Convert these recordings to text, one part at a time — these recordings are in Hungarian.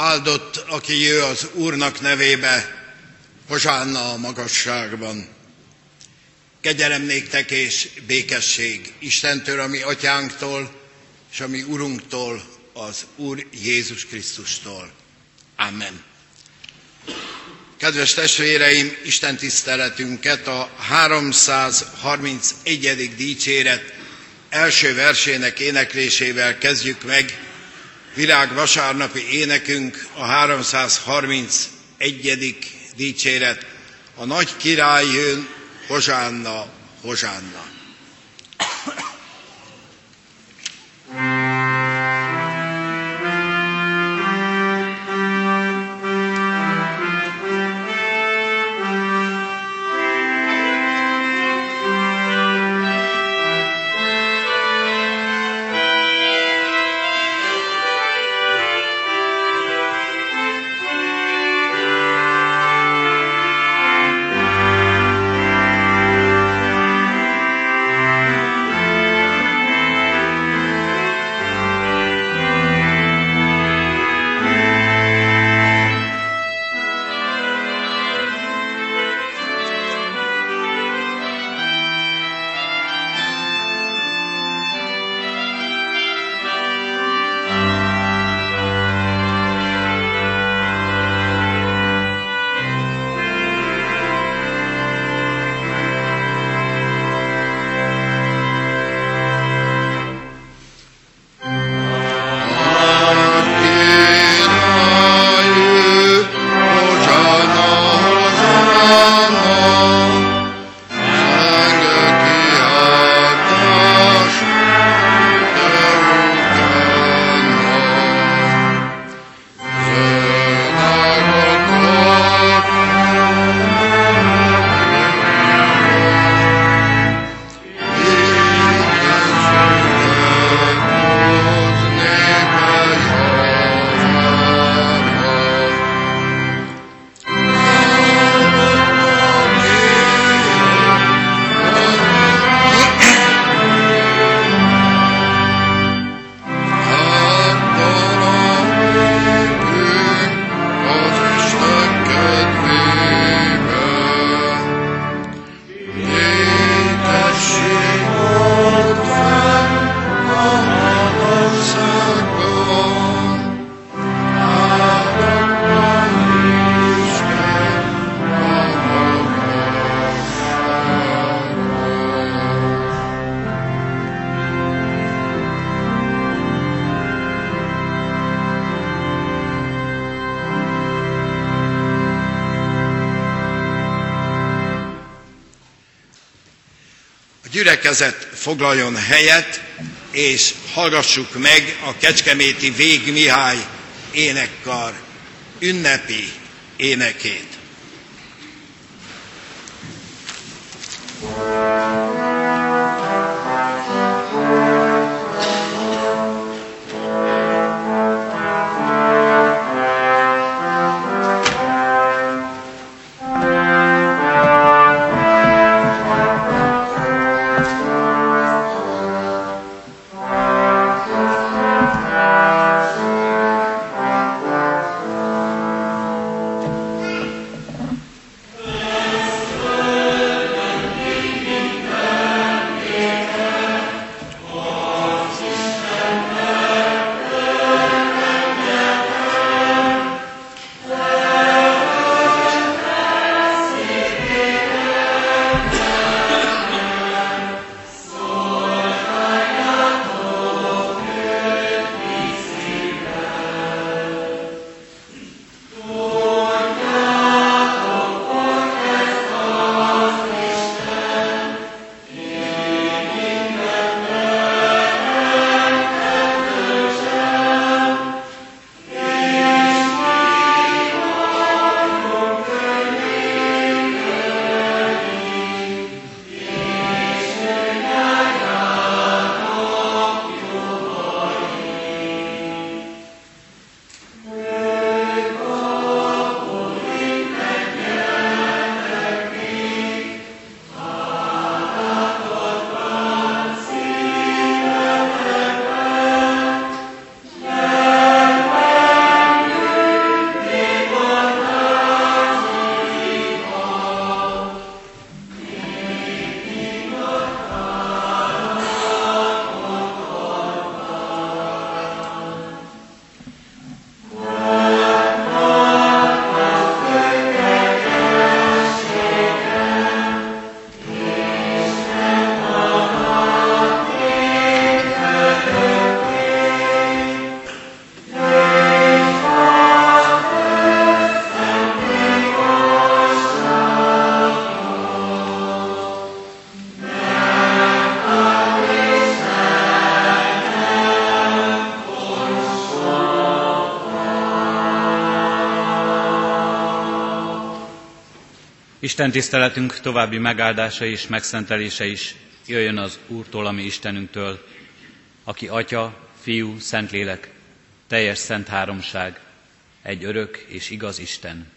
Áldott, aki jő az Úrnak nevébe, Hozsánna a magasságban. Kegyelem néktek és békesség Istentől, ami atyánktól, és ami Urunktól, az Úr Jézus Krisztustól. Amen. Kedves testvéreim, Isten tiszteletünket a 331. dicséret első versének éneklésével kezdjük meg. Virág vasárnapi énekünk a 331. dicséret. A nagy király jön, Hozsánna, Hozsánna. Gyülekezet foglaljon helyet, és hallgassuk meg a Kecskeméti Vég Mihály énekkar ünnepi énekét. Isten tiszteletünk további megáldása és megszentelése is jöjjön az Úrtól, ami Istenünktől, aki Atya, Fiú, Szentlélek, teljes szent háromság, egy örök és igaz Isten.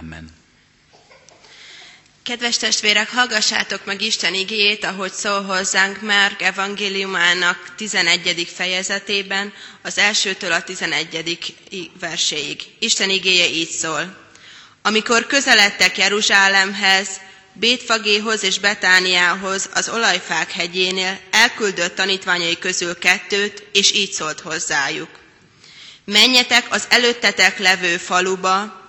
Amen. Kedves testvérek, hallgassátok meg Isten igéjét, ahogy szól hozzánk Márk evangéliumának 11. fejezetében, az elsőtől a 11. verséig. Isten igéje így szól. Amikor közeledtek Jeruzsálemhez, Bétfagéhoz és Betániához az olajfák hegyénél elküldött tanítványai közül kettőt, és így szólt hozzájuk. Menjetek az előttetek levő faluba,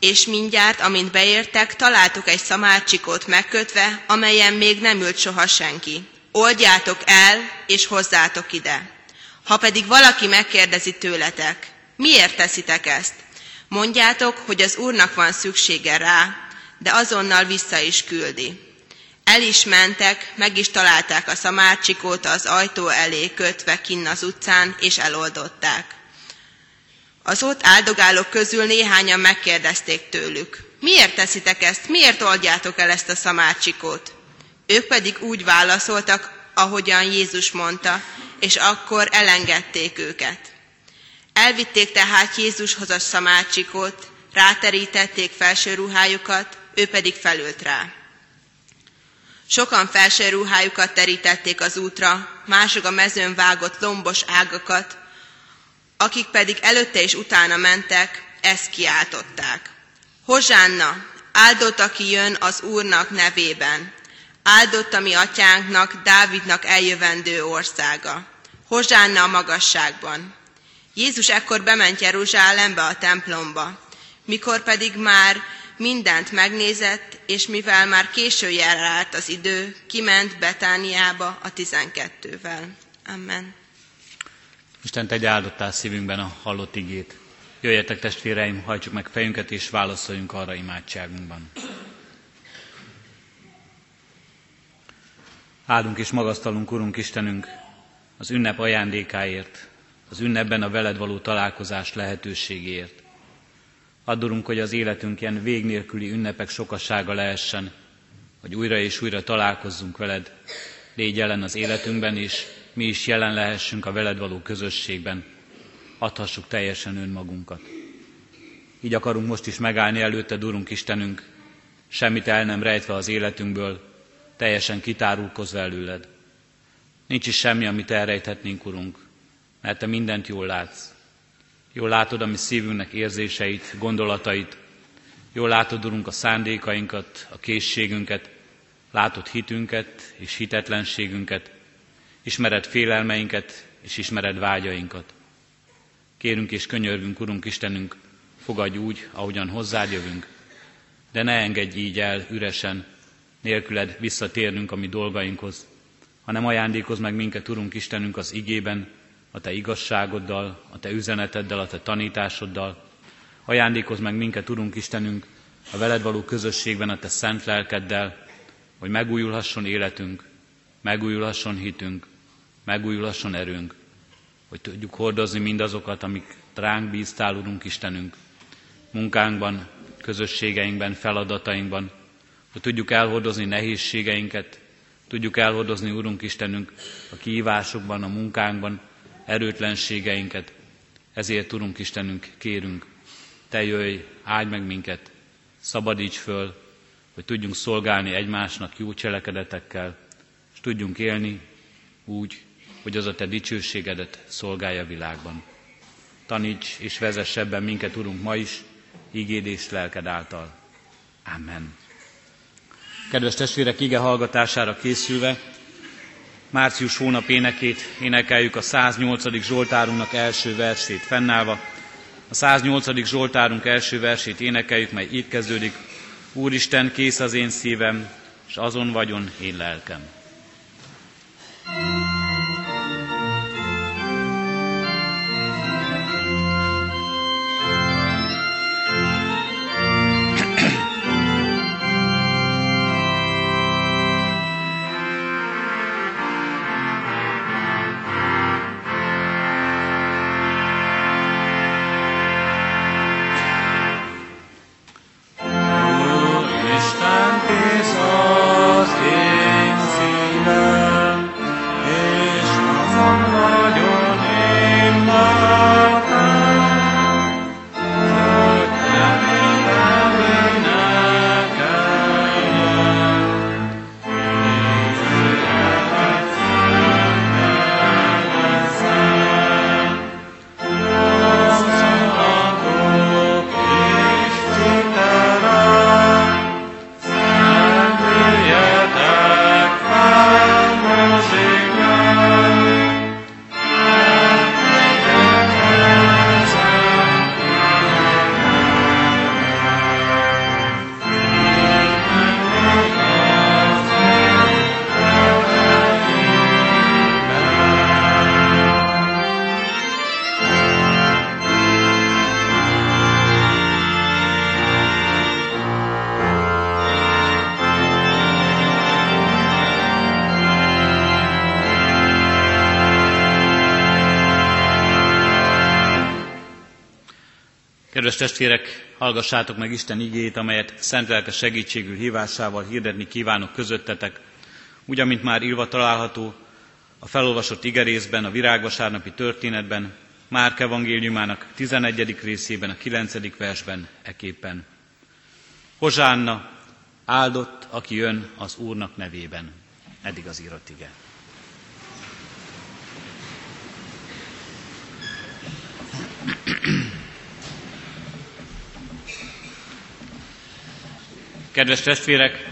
és mindjárt, amint beértek, találtuk egy szamárcsikót megkötve, amelyen még nem ült soha senki. Oldjátok el, és hozzátok ide. Ha pedig valaki megkérdezi tőletek, miért teszitek ezt? Mondjátok, hogy az Úrnak van szüksége rá, de azonnal vissza is küldi. El is mentek, meg is találták a szamárcsikót az ajtó elé kötve kinn az utcán, és eloldották. Az ott áldogálók közül néhányan megkérdezték tőlük, miért teszitek ezt, miért oldjátok el ezt a szamárcsikót? Ők pedig úgy válaszoltak, ahogyan Jézus mondta, és akkor elengedték őket. Elvitték tehát Jézushoz a szamárcsikót, ráterítették felső ruhájukat, ő pedig felült rá. Sokan felső ruhájukat terítették az útra, mások a mezőn vágott lombos ágakat, akik pedig előtte és utána mentek, ezt kiáltották. Hozsánna, áldott, aki jön az Úrnak nevében, áldott a mi atyánknak, Dávidnak eljövendő országa. Hozsánna a magasságban. Jézus ekkor bement Jeruzsálembe a templomba, mikor pedig már mindent megnézett, és mivel már késő járt az idő, kiment Betániába a tizenkettővel. Amen. Isten tegye áldottá szívünkben a hallott igét. Jöjjetek testvéreim, hajtsuk meg fejünket és válaszoljunk arra imádságunkban. Áldunk és magasztalunk, Urunk Istenünk, az ünnep ajándékáért, az ünnepben a veled való találkozás lehetőségéért. Addurunk, hogy az életünk ilyen vég nélküli ünnepek sokassága lehessen, hogy újra és újra találkozzunk veled, légy jelen az életünkben is, mi is jelen lehessünk a veled való közösségben, adhassuk teljesen önmagunkat. Így akarunk most is megállni előtte, Urunk Istenünk, semmit el nem rejtve az életünkből, teljesen kitárulkozva előled. Nincs is semmi, amit elrejthetnénk, Urunk, mert Te mindent jól látsz. Jól látod a mi szívünknek érzéseit, gondolatait, jól látod, Urunk, a szándékainkat, a készségünket, látod hitünket és hitetlenségünket, ismered félelmeinket, és ismered vágyainkat. Kérünk és könyörgünk, Urunk Istenünk, fogadj úgy, ahogyan hozzád jövünk, de ne engedj így el üresen, nélküled visszatérnünk a mi dolgainkhoz, hanem ajándékozz meg minket, Urunk Istenünk, az igében, a Te igazságoddal, a Te üzeneteddel, a Te tanításoddal. Ajándékozz meg minket, Urunk Istenünk, a veled való közösségben, a Te szent lelkeddel, hogy megújulhasson életünk, megújulhasson hitünk, megújulhasson erőnk, hogy tudjuk hordozni mindazokat, amik ránk bíztál, Urunk Istenünk, munkánkban, közösségeinkben, feladatainkban, hogy tudjuk elhordozni nehézségeinket, tudjuk elhordozni, Urunk Istenünk, a kihívásokban, a munkánkban, erőtlenségeinket. Ezért, Urunk Istenünk, kérünk, Te jöjj, áldj meg minket, szabadíts föl, hogy tudjunk szolgálni egymásnak jó cselekedetekkel, és tudjunk élni úgy, hogy az a Te dicsőségedet szolgálja a világban. Taníts és vezess ebben minket, Urunk, ma is, ígéd és lelked által. Amen. Kedves testvérek, ige hallgatására készülve, március hónap énekét énekeljük a 108. Zsoltárunknak első versét fennállva. A 108. Zsoltárunk első versét énekeljük, mely így kezdődik. Úristen, kész az én szívem, és azon vagyon én lelkem. Kedves testvérek, hallgassátok meg Isten igét, amelyet szent lelke segítségül hívásával hirdetni kívánok közöttetek, úgy, amint már írva található a felolvasott igerészben, a virágvasárnapi történetben, Márk evangéliumának 11. részében, a 9. versben eképpen. Hozsánna, áldott, aki jön az Úrnak nevében. Eddig az írott ige. Kedves testvérek,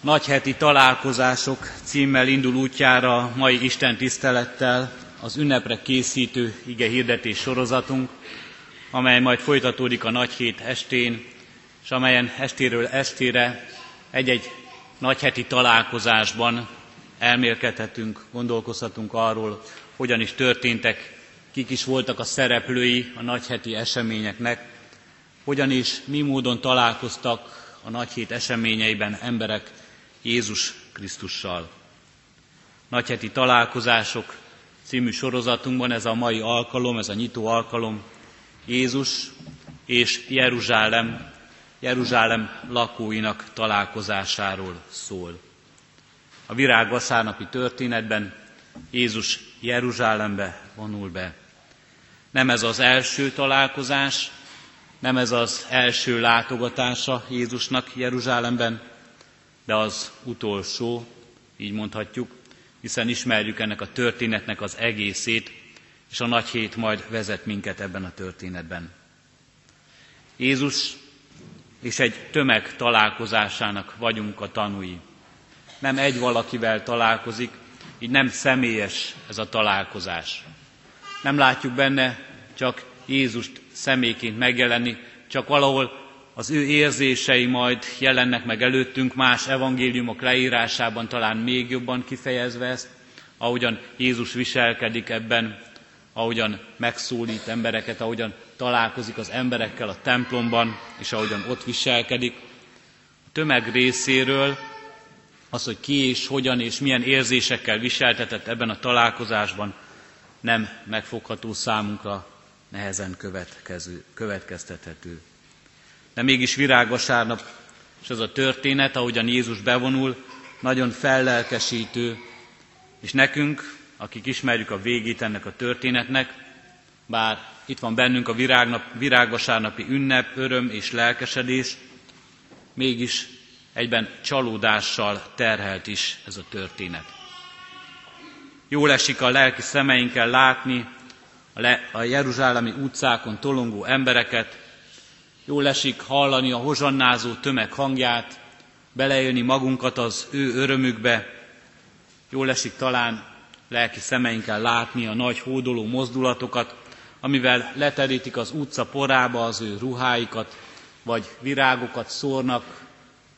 Nagyheti találkozások címmel indul útjára mai Isten tisztelettel az ünnepre készítő ige hirdetés sorozatunk, amely majd folytatódik a nagyhét estén, és amelyen estéről estére egy-egy nagyheti találkozásban elmélkedhetünk, gondolkozhatunk arról, hogyan is történtek, kik is voltak a szereplői a nagyheti eseményeknek, hogyan is, mi módon találkoztak a nagyhét eseményeiben emberek Jézus Krisztussal. Nagyheti találkozások című sorozatunkban ez a mai alkalom, ez a nyitó alkalom Jézus és Jeruzsálem, Jeruzsálem lakóinak találkozásáról szól. A virág vasárnapi történetben Jézus Jeruzsálembe vonul be. Nem ez az első találkozás, nem ez az első látogatása Jézusnak Jeruzsálemben, de az utolsó, így mondhatjuk, hiszen ismerjük ennek a történetnek az egészét, és a nagy hét majd vezet minket ebben a történetben. Jézus és egy tömeg találkozásának vagyunk a tanúi. Nem egy valakivel találkozik, így nem személyes ez a találkozás. Nem látjuk benne csak Jézust személyként megjelenni, csak valahol az ő érzései majd jelennek meg előttünk más evangéliumok leírásában, talán még jobban kifejezve ezt, ahogyan Jézus viselkedik ebben, ahogyan megszólít embereket, ahogyan találkozik az emberekkel a templomban, és ahogyan ott viselkedik. A tömeg részéről az, hogy ki és hogyan és milyen érzésekkel viseltetett ebben a találkozásban, nem megfogható számunkra, nehezen következő, következtethető. De mégis virágvasárnap, és az a történet, ahogyan Jézus bevonul, nagyon fellelkesítő, és nekünk, akik ismerjük a végét ennek a történetnek, bár itt van bennünk a virágnap, virágvasárnapi ünnep, öröm és lelkesedés, mégis egyben csalódással terhelt is ez a történet. Jól esik a lelki szemeinkkel látni le, a jeruzsálemi utcákon tolongó embereket, Jól esik hallani a hozsannázó tömeg hangját, beleélni magunkat az ő örömükbe. Jól esik talán lelki szemeinkkel látni a nagy hódoló mozdulatokat, amivel leterítik az utca porába az ő ruháikat, vagy virágokat szórnak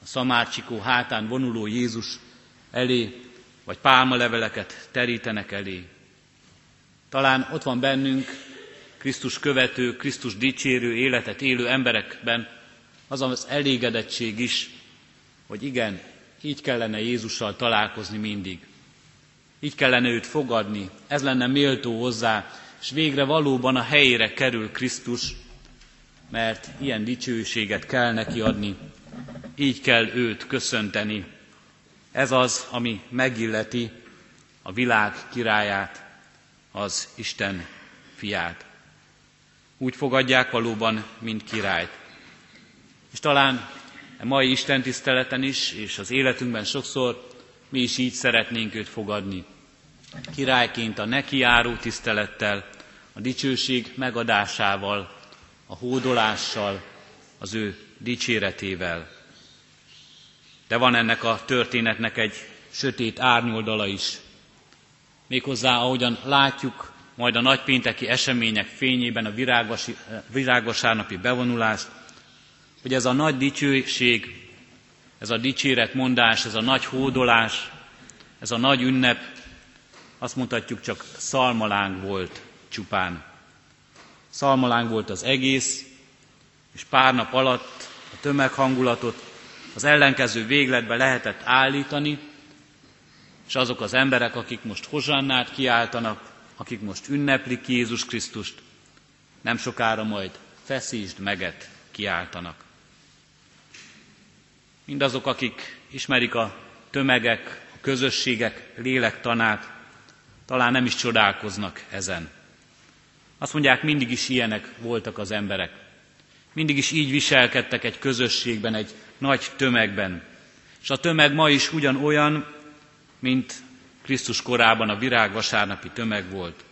a szamárcsikó hátán vonuló Jézus elé, vagy pálmaleveleket terítenek elé. Talán ott van bennünk Krisztus követő, Krisztus dicsérő életet élő emberekben az az elégedettség is, hogy igen, így kellene Jézussal találkozni mindig. Így kellene őt fogadni, ez lenne méltó hozzá, és végre valóban a helyére kerül Krisztus, mert ilyen dicsőséget kell neki adni, így kell őt köszönteni. Ez az, ami megilleti a világ királyát, az Isten fiát úgy fogadják valóban, mint királyt. És talán a mai Isten tiszteleten is, és az életünkben sokszor mi is így szeretnénk őt fogadni. Királyként a neki járó tisztelettel, a dicsőség megadásával, a hódolással, az ő dicséretével. De van ennek a történetnek egy sötét árnyoldala is. Méghozzá, ahogyan látjuk majd a nagypénteki események fényében a virágvasárnapi bevonulást, hogy ez a nagy dicsőség, ez a dicséretmondás, ez a nagy hódolás, ez a nagy ünnep, azt mutatjuk csak szalmaláng volt csupán. Szalmaláng volt az egész, és pár nap alatt a tömeghangulatot az ellenkező végletbe lehetett állítani, és azok az emberek, akik most hozsannát kiáltanak, akik most ünneplik Jézus Krisztust, Nem sokára majd feszítsd meget kiáltanak. Mindazok, akik ismerik a tömegek, a közösségek lélektanát, talán nem is csodálkoznak ezen. Azt mondják, mindig is ilyenek voltak az emberek. Mindig is így viselkedtek egy közösségben, egy nagy tömegben. És a tömeg ma is ugyanolyan, mint Krisztus korában a virágvasárnapi tömeg volt.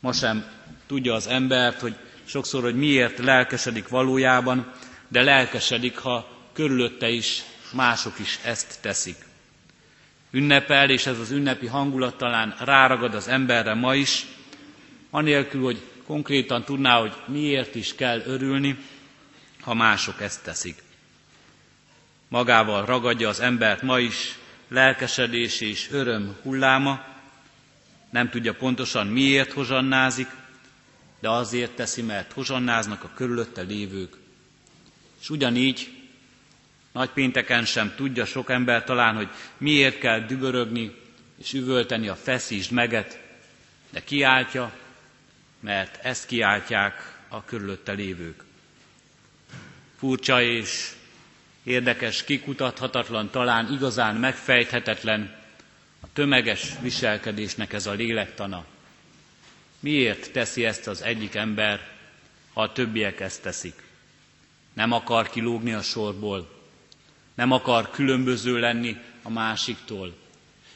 Ma sem tudja az embert, hogy sokszor, hogy miért lelkesedik valójában, de lelkesedik, ha körülötte is mások is ezt teszik. Ünnepel, és ez az ünnepi hangulat talán ráragad az emberre ma is, anélkül, hogy konkrétan tudná, hogy miért is kell örülni, ha mások ezt teszik. Magával ragadja az embert ma is lelkesedés és öröm hulláma, nem tudja pontosan miért hozsannázik, de azért teszi, mert hozsannáznak a körülötte lévők. És ugyanígy nagypénteken sem tudja sok ember talán, hogy miért kell dübörögni és üvölteni a feszítsd meget, de kiáltja, mert ezt kiáltják a körülötte lévők. Furcsa és érdekes, kikutathatatlan, talán igazán megfejthetetlen a tömeges viselkedésnek ez a lélektana. Miért teszi ezt az egyik ember, ha a többiek ezt teszik? Nem akar kilógni a sorból, nem akar különböző lenni a másiktól,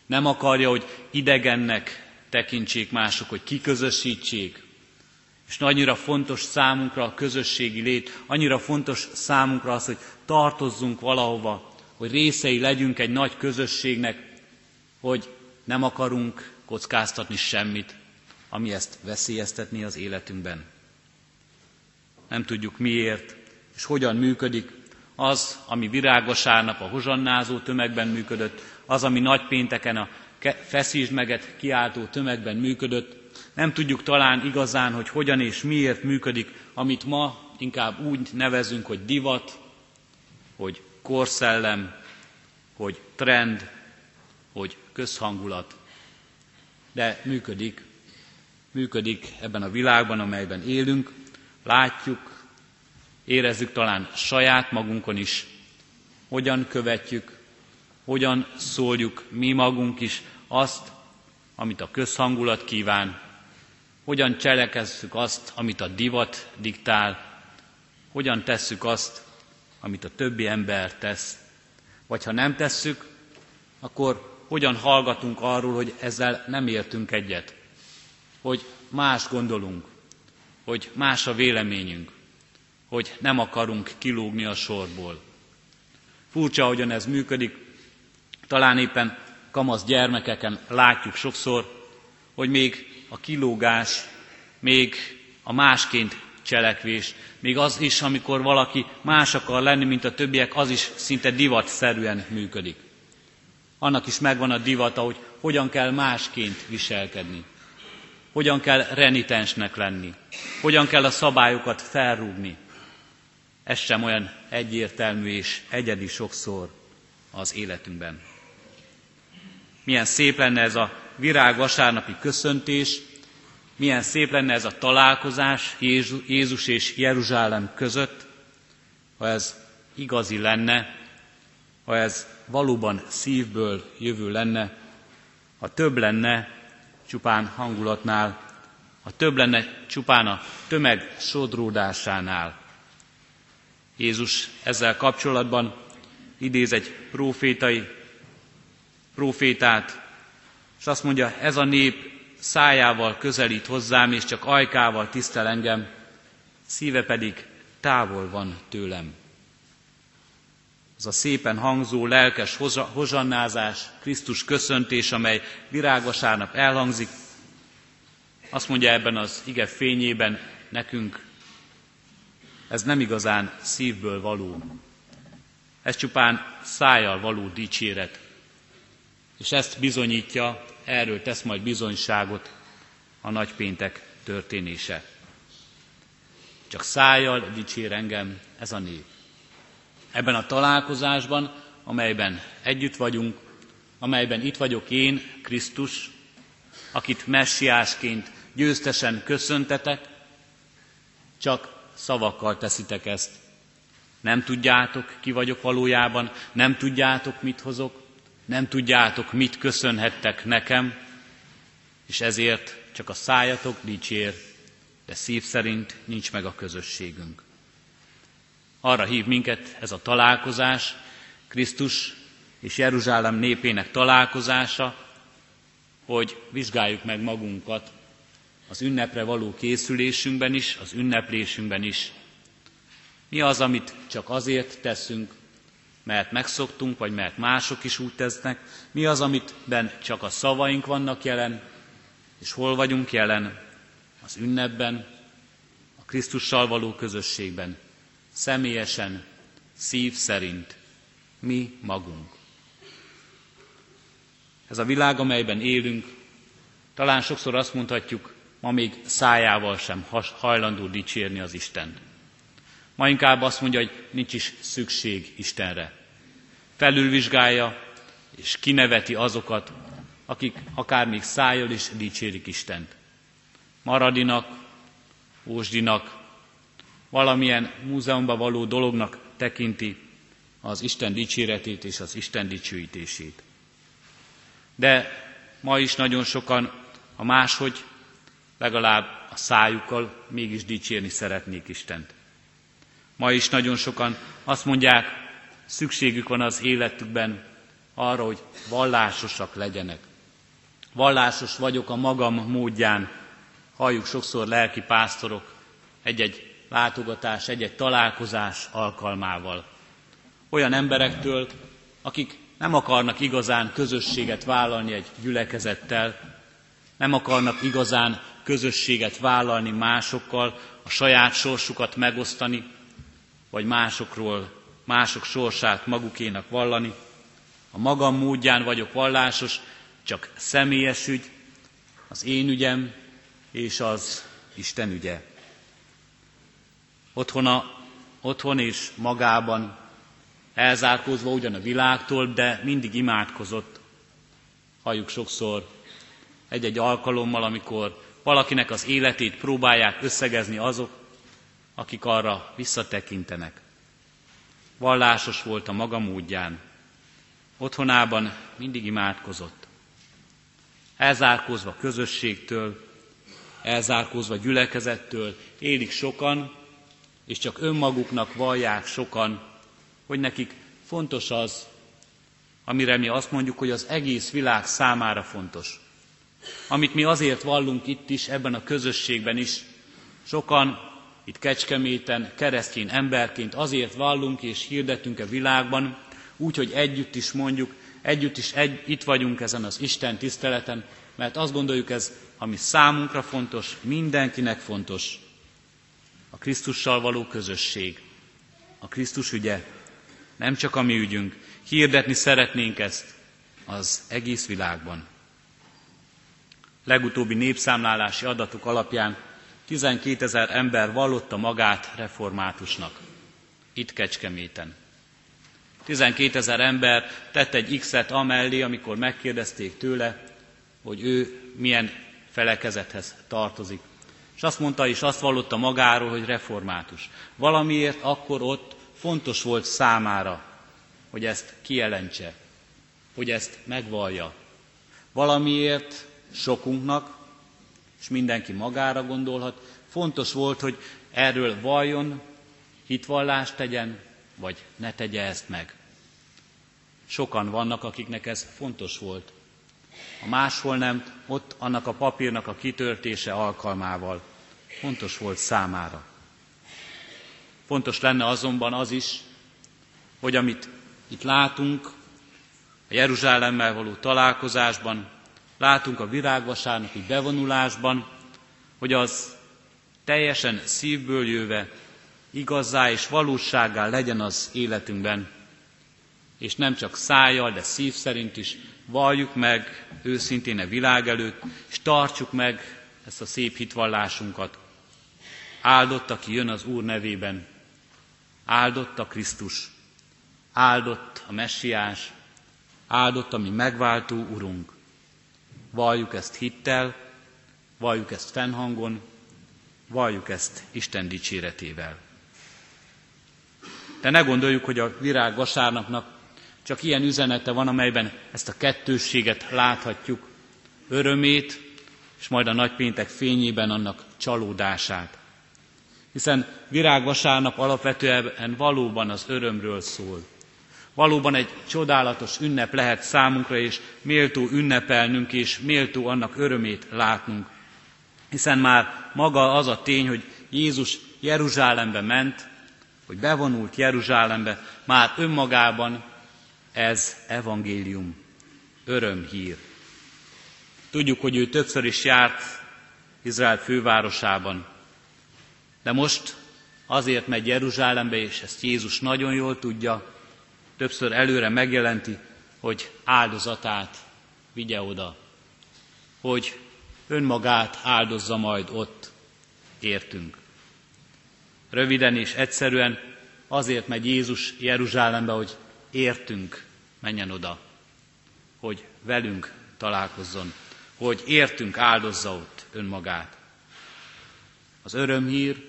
nem akarja, hogy idegennek tekintsék mások, hogy kiközösítsék, és annyira fontos számunkra a közösségi lét, annyira fontos számunkra az, hogy tartozzunk valahova, hogy részei legyünk egy nagy közösségnek, hogy nem akarunk kockáztatni semmit, ami ezt veszélyeztetni az életünkben. Nem tudjuk miért és hogyan működik az, ami virágosárnap a hozsannázó tömegben működött, az, ami nagypénteken a feszítsd meget kiáltó tömegben működött, nem tudjuk talán igazán, hogy hogyan és miért működik, amit ma inkább úgy nevezünk, hogy divat, hogy korszellem, hogy trend, hogy közhangulat. De működik, működik ebben a világban, amelyben élünk, látjuk, érezzük talán saját magunkon is, hogyan követjük, hogyan szóljuk mi magunk is azt, amit a közhangulat kíván, hogyan cselekezzük azt, amit a divat diktál, hogyan tesszük azt, amit a többi ember tesz. Vagy ha nem tesszük, akkor hogyan hallgatunk arról, hogy ezzel nem értünk egyet, hogy más gondolunk, hogy más a véleményünk, hogy nem akarunk kilógni a sorból. Furcsa, hogyan ez működik, talán éppen kamasz gyermekeken látjuk sokszor, hogy még a kilógás, még a másként cselekvés, még az is, amikor valaki más akar lenni, mint a többiek, az is szinte divatszerűen működik. Annak is megvan a divata, hogy hogyan kell másként viselkedni, hogyan kell renitensnek lenni, hogyan kell a szabályokat felrúgni. Ez sem olyan egyértelmű és egyedi sokszor az életünkben. Milyen szép lenne ez a virág vasárnapi köszöntés, milyen szép lenne ez a találkozás Jézus és Jeruzsálem között, ha ez igazi lenne, ha ez valóban szívből jövő lenne, ha több lenne csupán hangulatnál, ha több lenne csupán a tömeg sodródásánál. Jézus ezzel kapcsolatban idéz egy profétai, profétát, és azt mondja, ez a nép szájával közelít hozzám, és csak ajkával tisztel engem, szíve pedig távol van tőlem. Az a szépen hangzó, lelkes hozsannázás, Krisztus köszöntés, amely virágvasárnap elhangzik, azt mondja ebben az ige fényében nekünk, ez nem igazán szívből való. Ez csupán szájjal való dicséret. És ezt bizonyítja erről tesz majd bizonyságot a nagypéntek történése. Csak szájjal dicsér engem ez a név. Ebben a találkozásban, amelyben együtt vagyunk, amelyben itt vagyok én, Krisztus, akit messiásként győztesen köszöntetek, Csak szavakkal teszitek ezt. Nem tudjátok, ki vagyok valójában, nem tudjátok, mit hozok, nem tudjátok, mit köszönhettek nekem, és ezért csak a szájatok dicsér, de szív szerint nincs meg a közösségünk. Arra hív minket ez a találkozás, Krisztus és Jeruzsálem népének találkozása, hogy vizsgáljuk meg magunkat az ünnepre való készülésünkben is, az ünneplésünkben is. Mi az, amit csak azért teszünk, mert megszoktunk, vagy mert mások is úgy tesznek? Mi az, amitben csak a szavaink vannak jelen, és hol vagyunk jelen? Az ünnepben, a Krisztussal való közösségben, személyesen, szív szerint, mi magunk. Ez a világ, amelyben élünk, talán sokszor azt mondhatjuk, ma még szájával sem hajlandó dicsérni az Istent. Ma inkább azt mondja, hogy nincs is szükség Istenre. Felülvizsgálja és kineveti azokat, akik akár még szájjal is dicsérik Istent. Maradinak, ósdinak, valamilyen múzeumban való dolognak tekinti az Isten dicséretét és az Isten dicsőítését. De ma is nagyon sokan a máshogy legalább a szájukkal mégis dicsérni szeretnék Istent. Ma is nagyon sokan azt mondják, szükségük van az életükben arra, hogy vallásosak legyenek. Vallásos vagyok a magam módján, halljuk sokszor lelki pásztorok egy-egy látogatás, egy-egy találkozás alkalmával. Olyan emberektől, akik nem akarnak igazán közösséget vállalni egy gyülekezettel, nem akarnak igazán közösséget vállalni másokkal, a saját sorsukat megosztani, vagy másokról, mások sorsát magukénak vallani. A magam módján vagyok vallásos, csak személyes ügy, az én ügyem és az Isten ügye. Otthona, otthon és magában, elzárkózva ugyan a világtól, de mindig imádkozott. Halljuk sokszor egy-egy alkalommal, amikor valakinek az életét próbálják összegezni azok, akik arra visszatekintenek. Vallásos volt a maga módján. Otthonában mindig imádkozott. Elzárkózva közösségtől, elzárkózva gyülekezettől élik sokan, és csak önmaguknak vallják sokan, hogy nekik fontos az, amire mi azt mondjuk, hogy az egész világ számára fontos. Amit mi azért vallunk itt is, ebben a közösségben is, sokan itt Kecskeméten keresztény emberként azért vallunk és hirdetünk a világban, úgy, hogy együtt is mondjuk, együtt is egy, itt vagyunk ezen az Isten tiszteleten, mert azt gondoljuk ez, ami számunkra fontos, mindenkinek fontos, a Krisztussal való közösség, a Krisztus ügye, nem csak a mi ügyünk, hirdetni szeretnénk ezt az egész világban. Legutóbbi népszámlálási adatok alapján 12 ezer ember vallotta magát reformátusnak, itt Kecskeméten. 12 ezer ember tett egy X-et amellé, amikor megkérdezték tőle, hogy ő milyen felekezethez tartozik. És azt mondta és azt vallotta magáról, hogy református. Valamiért akkor ott fontos volt számára, hogy ezt kijelentse, hogy ezt megvallja. Valamiért sokunknak, és mindenki magára gondolhat, fontos volt, hogy erről valljon, hitvallást tegyen, vagy ne tegye ezt meg. Sokan vannak, akiknek ez fontos volt. A máshol nem, ott annak a papírnak a kitöltése alkalmával fontos volt számára. Fontos lenne azonban az is, hogy amit itt látunk, a Jeruzsálemmel való találkozásban, látunk a virágvasárnoki bevonulásban, hogy az teljesen szívből jöve igazzá és valóságá legyen az életünkben, és nem csak szájjal, de szív szerint is valljuk meg őszintén a világ előtt, és tartsuk meg ezt a szép hitvallásunkat. Áldott, aki jön az Úr nevében, áldott a Krisztus, áldott a Messiás, áldott a mi megváltó Urunk. Valljuk ezt hittel, valljuk ezt fennhangon, valljuk ezt Isten dicséretével. De ne gondoljuk, hogy a virág vasárnapnak csak ilyen üzenete van, amelyben ezt a kettősséget láthatjuk, örömét, és majd a nagypéntek fényében annak csalódását. Hiszen virágvasárnap alapvetően valóban az örömről szól. Valóban egy csodálatos ünnep lehet számunkra, és méltó ünnepelnünk, és méltó annak örömét látnunk. Hiszen már maga az a tény, hogy Jézus Jeruzsálembe ment, hogy bevonult Jeruzsálembe, már önmagában ez evangélium, örömhír. Tudjuk, hogy ő többször is járt Izrael fővárosában, de most azért megy Jeruzsálembe, és ezt Jézus nagyon jól tudja, többször előre megjelenti, hogy áldozatát vigye oda, hogy önmagát áldozza majd ott, értünk. Röviden és egyszerűen azért megy Jézus Jeruzsálembe, hogy értünk menjen oda, hogy velünk találkozzon, hogy értünk áldozza ott önmagát. Az örömhír,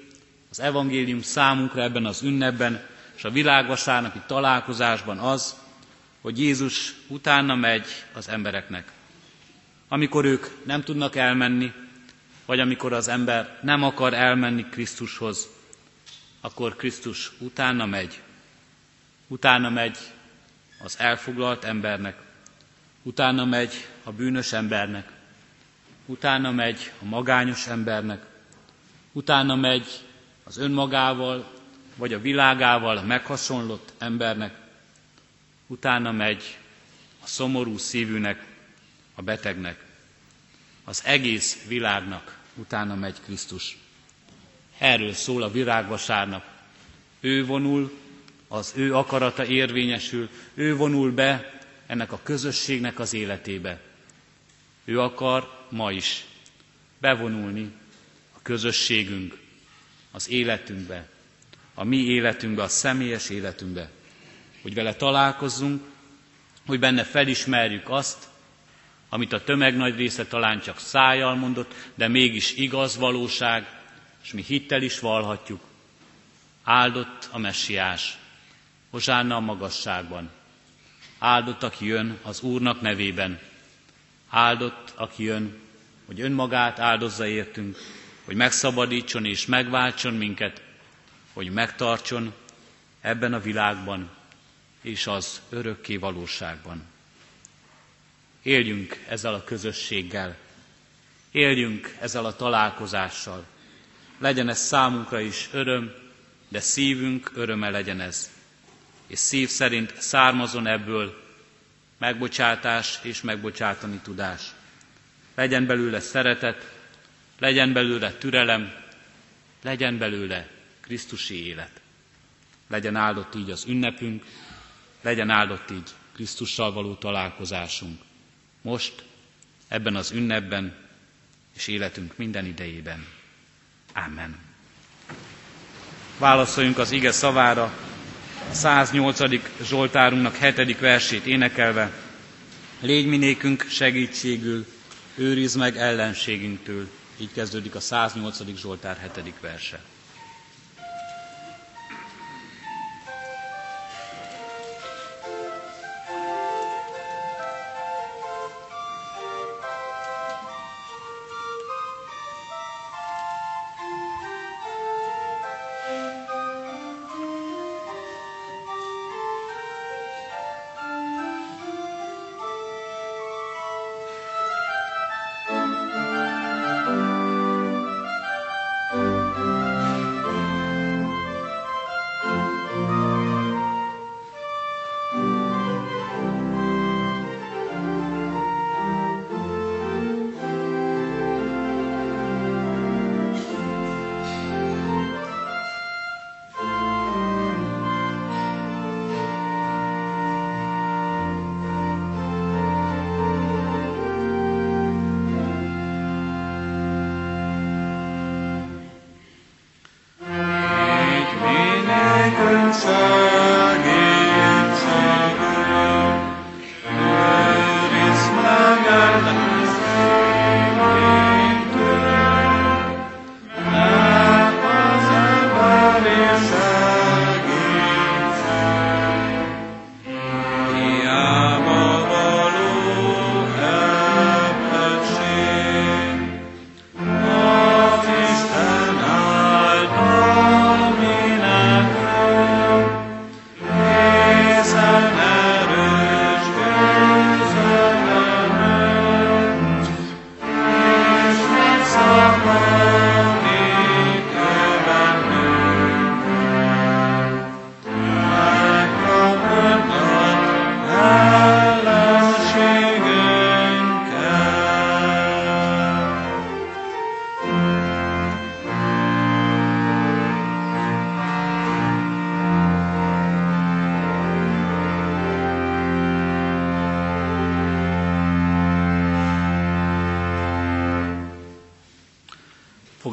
az evangélium számunkra ebben az ünnepben és a világvasárnapi találkozásban az, hogy Jézus utána megy az embereknek. Amikor ők nem tudnak elmenni, vagy amikor az ember nem akar elmenni Krisztushoz, akkor Krisztus utána megy. Utána megy az elfoglalt embernek, utána megy a bűnös embernek, utána megy a magányos embernek, utána megy az önmagával vagy a világával meghasonlott embernek, utána megy a szomorú szívűnek, a betegnek, az egész világnak utána megy Krisztus. Erről szól a virágvasárnap. Ő vonul, az ő akarata érvényesül, ő vonul be ennek a közösségnek az életébe. Ő akar ma is bevonulni a közösségünk, az életünkbe, a mi életünkbe, a személyes életünkbe, hogy vele találkozzunk, hogy benne felismerjük azt, amit a tömeg nagy része talán csak szájjal mondott, de mégis igaz valóság, és mi hittel is valhatjuk. Áldott a messiás, hozsánna a magasságban. Áldott, aki jön az Úrnak nevében. Áldott, aki jön, hogy önmagát áldozza értünk, hogy megszabadítson és megváltson minket, hogy megtartson ebben a világban és az örökké valóságban. Éljünk ezzel a közösséggel, éljünk ezzel a találkozással, legyen ez számunkra is öröm, de szívünk öröme legyen ez. És szív szerint származon ebből megbocsátás és megbocsátani tudás. Legyen belőle szeretet, legyen belőle türelem, legyen belőle Krisztusi élet. Legyen áldott így az ünnepünk, legyen áldott így Krisztussal való találkozásunk. Most, ebben az ünnepben és életünk minden idejében. Amen. Válaszoljunk az ige szavára, a 108. Zsoltárunknak 7. versét énekelve. Légy minékünk segítségül, őriz meg ellenségünktől. Így kezdődik a 108. Zsoltár 7. verse.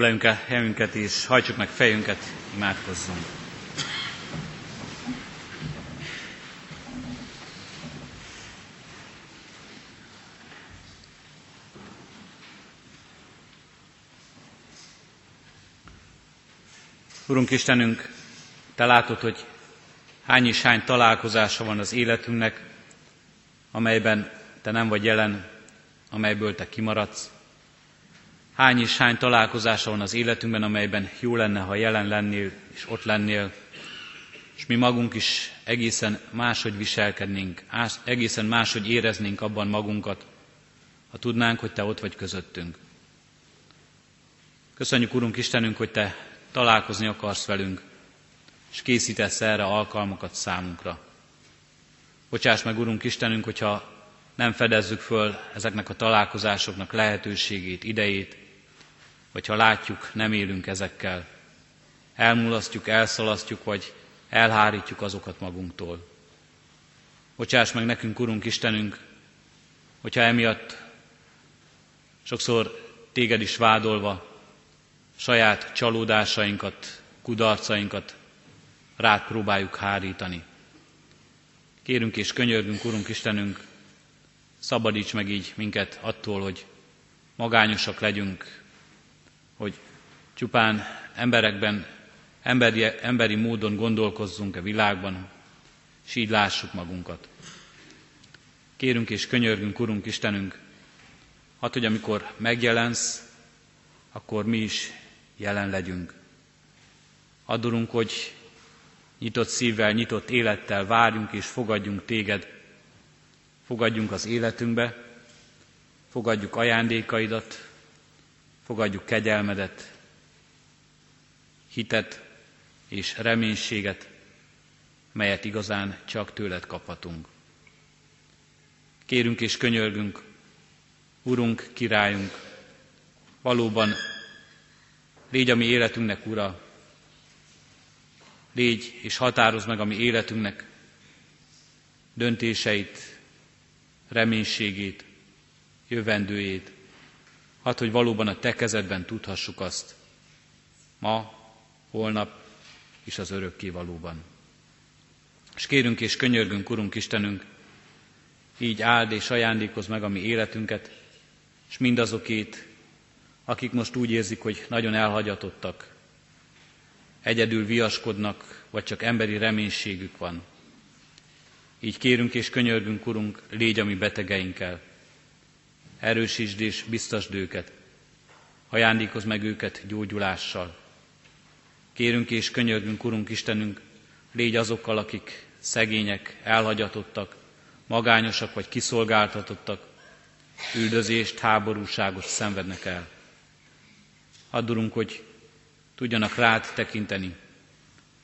Foglaljunk el helyünket, és hajtsuk meg fejünket, imádkozzunk. Urunk Istenünk, Te látod, hogy hány és hány találkozása van az életünknek, amelyben Te nem vagy jelen, amelyből Te kimaradsz. Hány és hány találkozása van az életünkben, amelyben jó lenne, ha jelen lennél és ott lennél, és mi magunk is egészen máshogy viselkednénk, egészen máshogy éreznénk abban magunkat, ha tudnánk, hogy Te ott vagy közöttünk. Köszönjük, Urunk Istenünk, hogy Te találkozni akarsz velünk, és készítesz erre alkalmakat számunkra. Bocsáss meg, Urunk Istenünk, hogyha nem fedezzük föl ezeknek a találkozásoknak lehetőségét, idejét, vagy ha látjuk, nem élünk ezekkel, elmulasztjuk, elszalasztjuk, vagy elhárítjuk azokat magunktól. Bocsáss meg nekünk, Urunk Istenünk, hogyha emiatt sokszor téged is vádolva, saját csalódásainkat, kudarcainkat rád próbáljuk hárítani. Kérünk és könyörgünk, Urunk Istenünk, szabadíts meg így minket attól, hogy magányosak legyünk, hogy csupán emberekben, emberi, emberi módon gondolkozzunk a világban, és így lássuk magunkat. Kérünk és könyörgünk, Urunk Istenünk, hát, hogy amikor megjelensz, akkor mi is jelen legyünk. Adorunk, hogy nyitott szívvel, nyitott élettel várjunk és fogadjunk téged, fogadjunk az életünkbe, fogadjuk ajándékaidat, fogadjuk kegyelmedet, hitet és reménységet, melyet igazán csak tőled kaphatunk. Kérünk és könyörgünk, Urunk, királyunk, valóban légy a mi életünknek ura, légy és határoz meg a mi életünknek döntéseit, reménységét, jövendőjét, hát, hogy valóban a Te kezedben tudhassuk azt, ma, holnap és az örökké valóban. És kérünk és könyörgünk, Urunk Istenünk, így áld és ajándékoz meg a mi életünket, és mindazokét, akik most úgy érzik, hogy nagyon elhagyatottak, egyedül viaskodnak, vagy csak emberi reménységük van. Így kérünk és könyörgünk, Urunk, légy a mi betegeinkkel. Erősítsd és biztasd őket. Ajándékozz meg őket gyógyulással. Kérünk és könyörgünk, Urunk Istenünk, légy azokkal, akik szegények, elhagyatottak, magányosak vagy kiszolgáltatottak, üldözést, háborúságot szenvednek el. Add, hogy tudjanak rád tekinteni,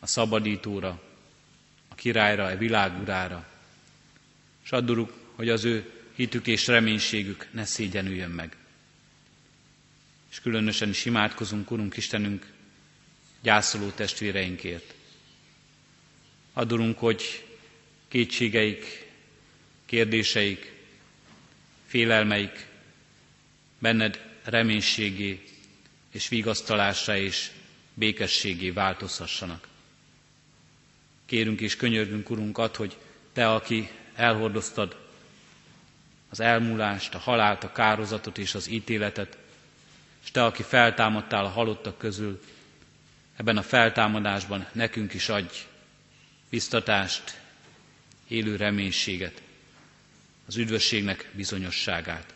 a szabadítóra, a királyra, a világ urára. És add, hogy az ő hitük és reménységük ne szégyenüljön meg. És különösen is imádkozunk, Urunk Istenünk, gyászoló testvéreinkért. Add, hogy kétségeik, kérdéseik, félelmeik benned reménységé és vigasztalásra és békességé változhassanak. Kérünk és könyörgünk, Urunk, ad, hogy Te, aki elhordoztad az elmúlást, a halált, a kározatot és az ítéletet, és Te, aki feltámadtál a halottak közül, ebben a feltámadásban nekünk is adj biztatást, élő reménységet, az üdvösségnek bizonyosságát.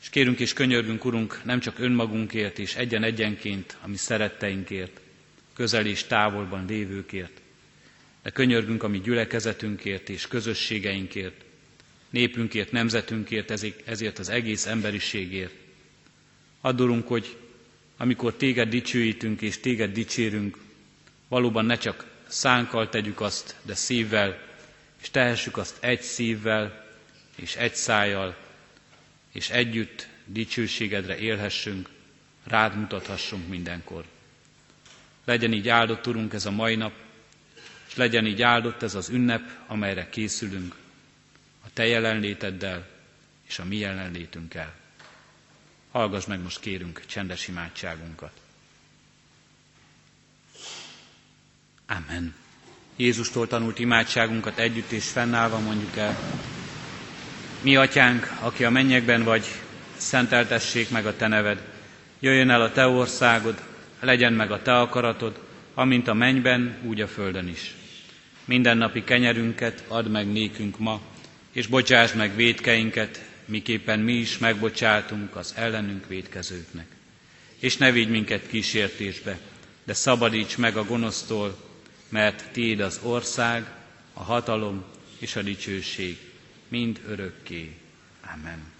És kérünk és könyörgünk, Urunk, nem csak önmagunkért és egyen-egyenként, ami szeretteinkért, közel és távolban lévőkért, de könyörgünk a mi gyülekezetünkért és közösségeinkért, népünkért, nemzetünkért, ezért az egész emberiségért. Addurunk, hogy amikor téged dicsőítünk és téged dicsérünk, valóban ne csak szánkkal tegyük azt, de szívvel, és tehessük azt egy szívvel és egy szájjal, és együtt dicsőségedre élhessünk, rád mutathassunk mindenkor. Legyen így áldott, Urunk, ez a mai nap, és legyen így áldott ez az ünnep, amelyre készülünk, a Te jelenléteddel és a mi jelenlétünkkel. Hallgass meg most kérünk csendes imádságunkat. Amen. Jézustól tanult imádságunkat együtt és fennállva mondjuk el. Mi atyánk, aki a mennyekben vagy, szenteltessék meg a te neved. Jöjjön el a te országod, legyen meg a te akaratod, amint a mennyben, úgy a földön is. Mindennapi kenyerünket add meg nékünk ma, és bocsáss meg védkeinket, miképpen mi is megbocsátunk az ellenünk védkezőknek. És ne vigy minket kísértésbe, de szabadíts meg a gonosztól, mert Tiéd az ország, a hatalom és a dicsőség, mind örökké. Amen.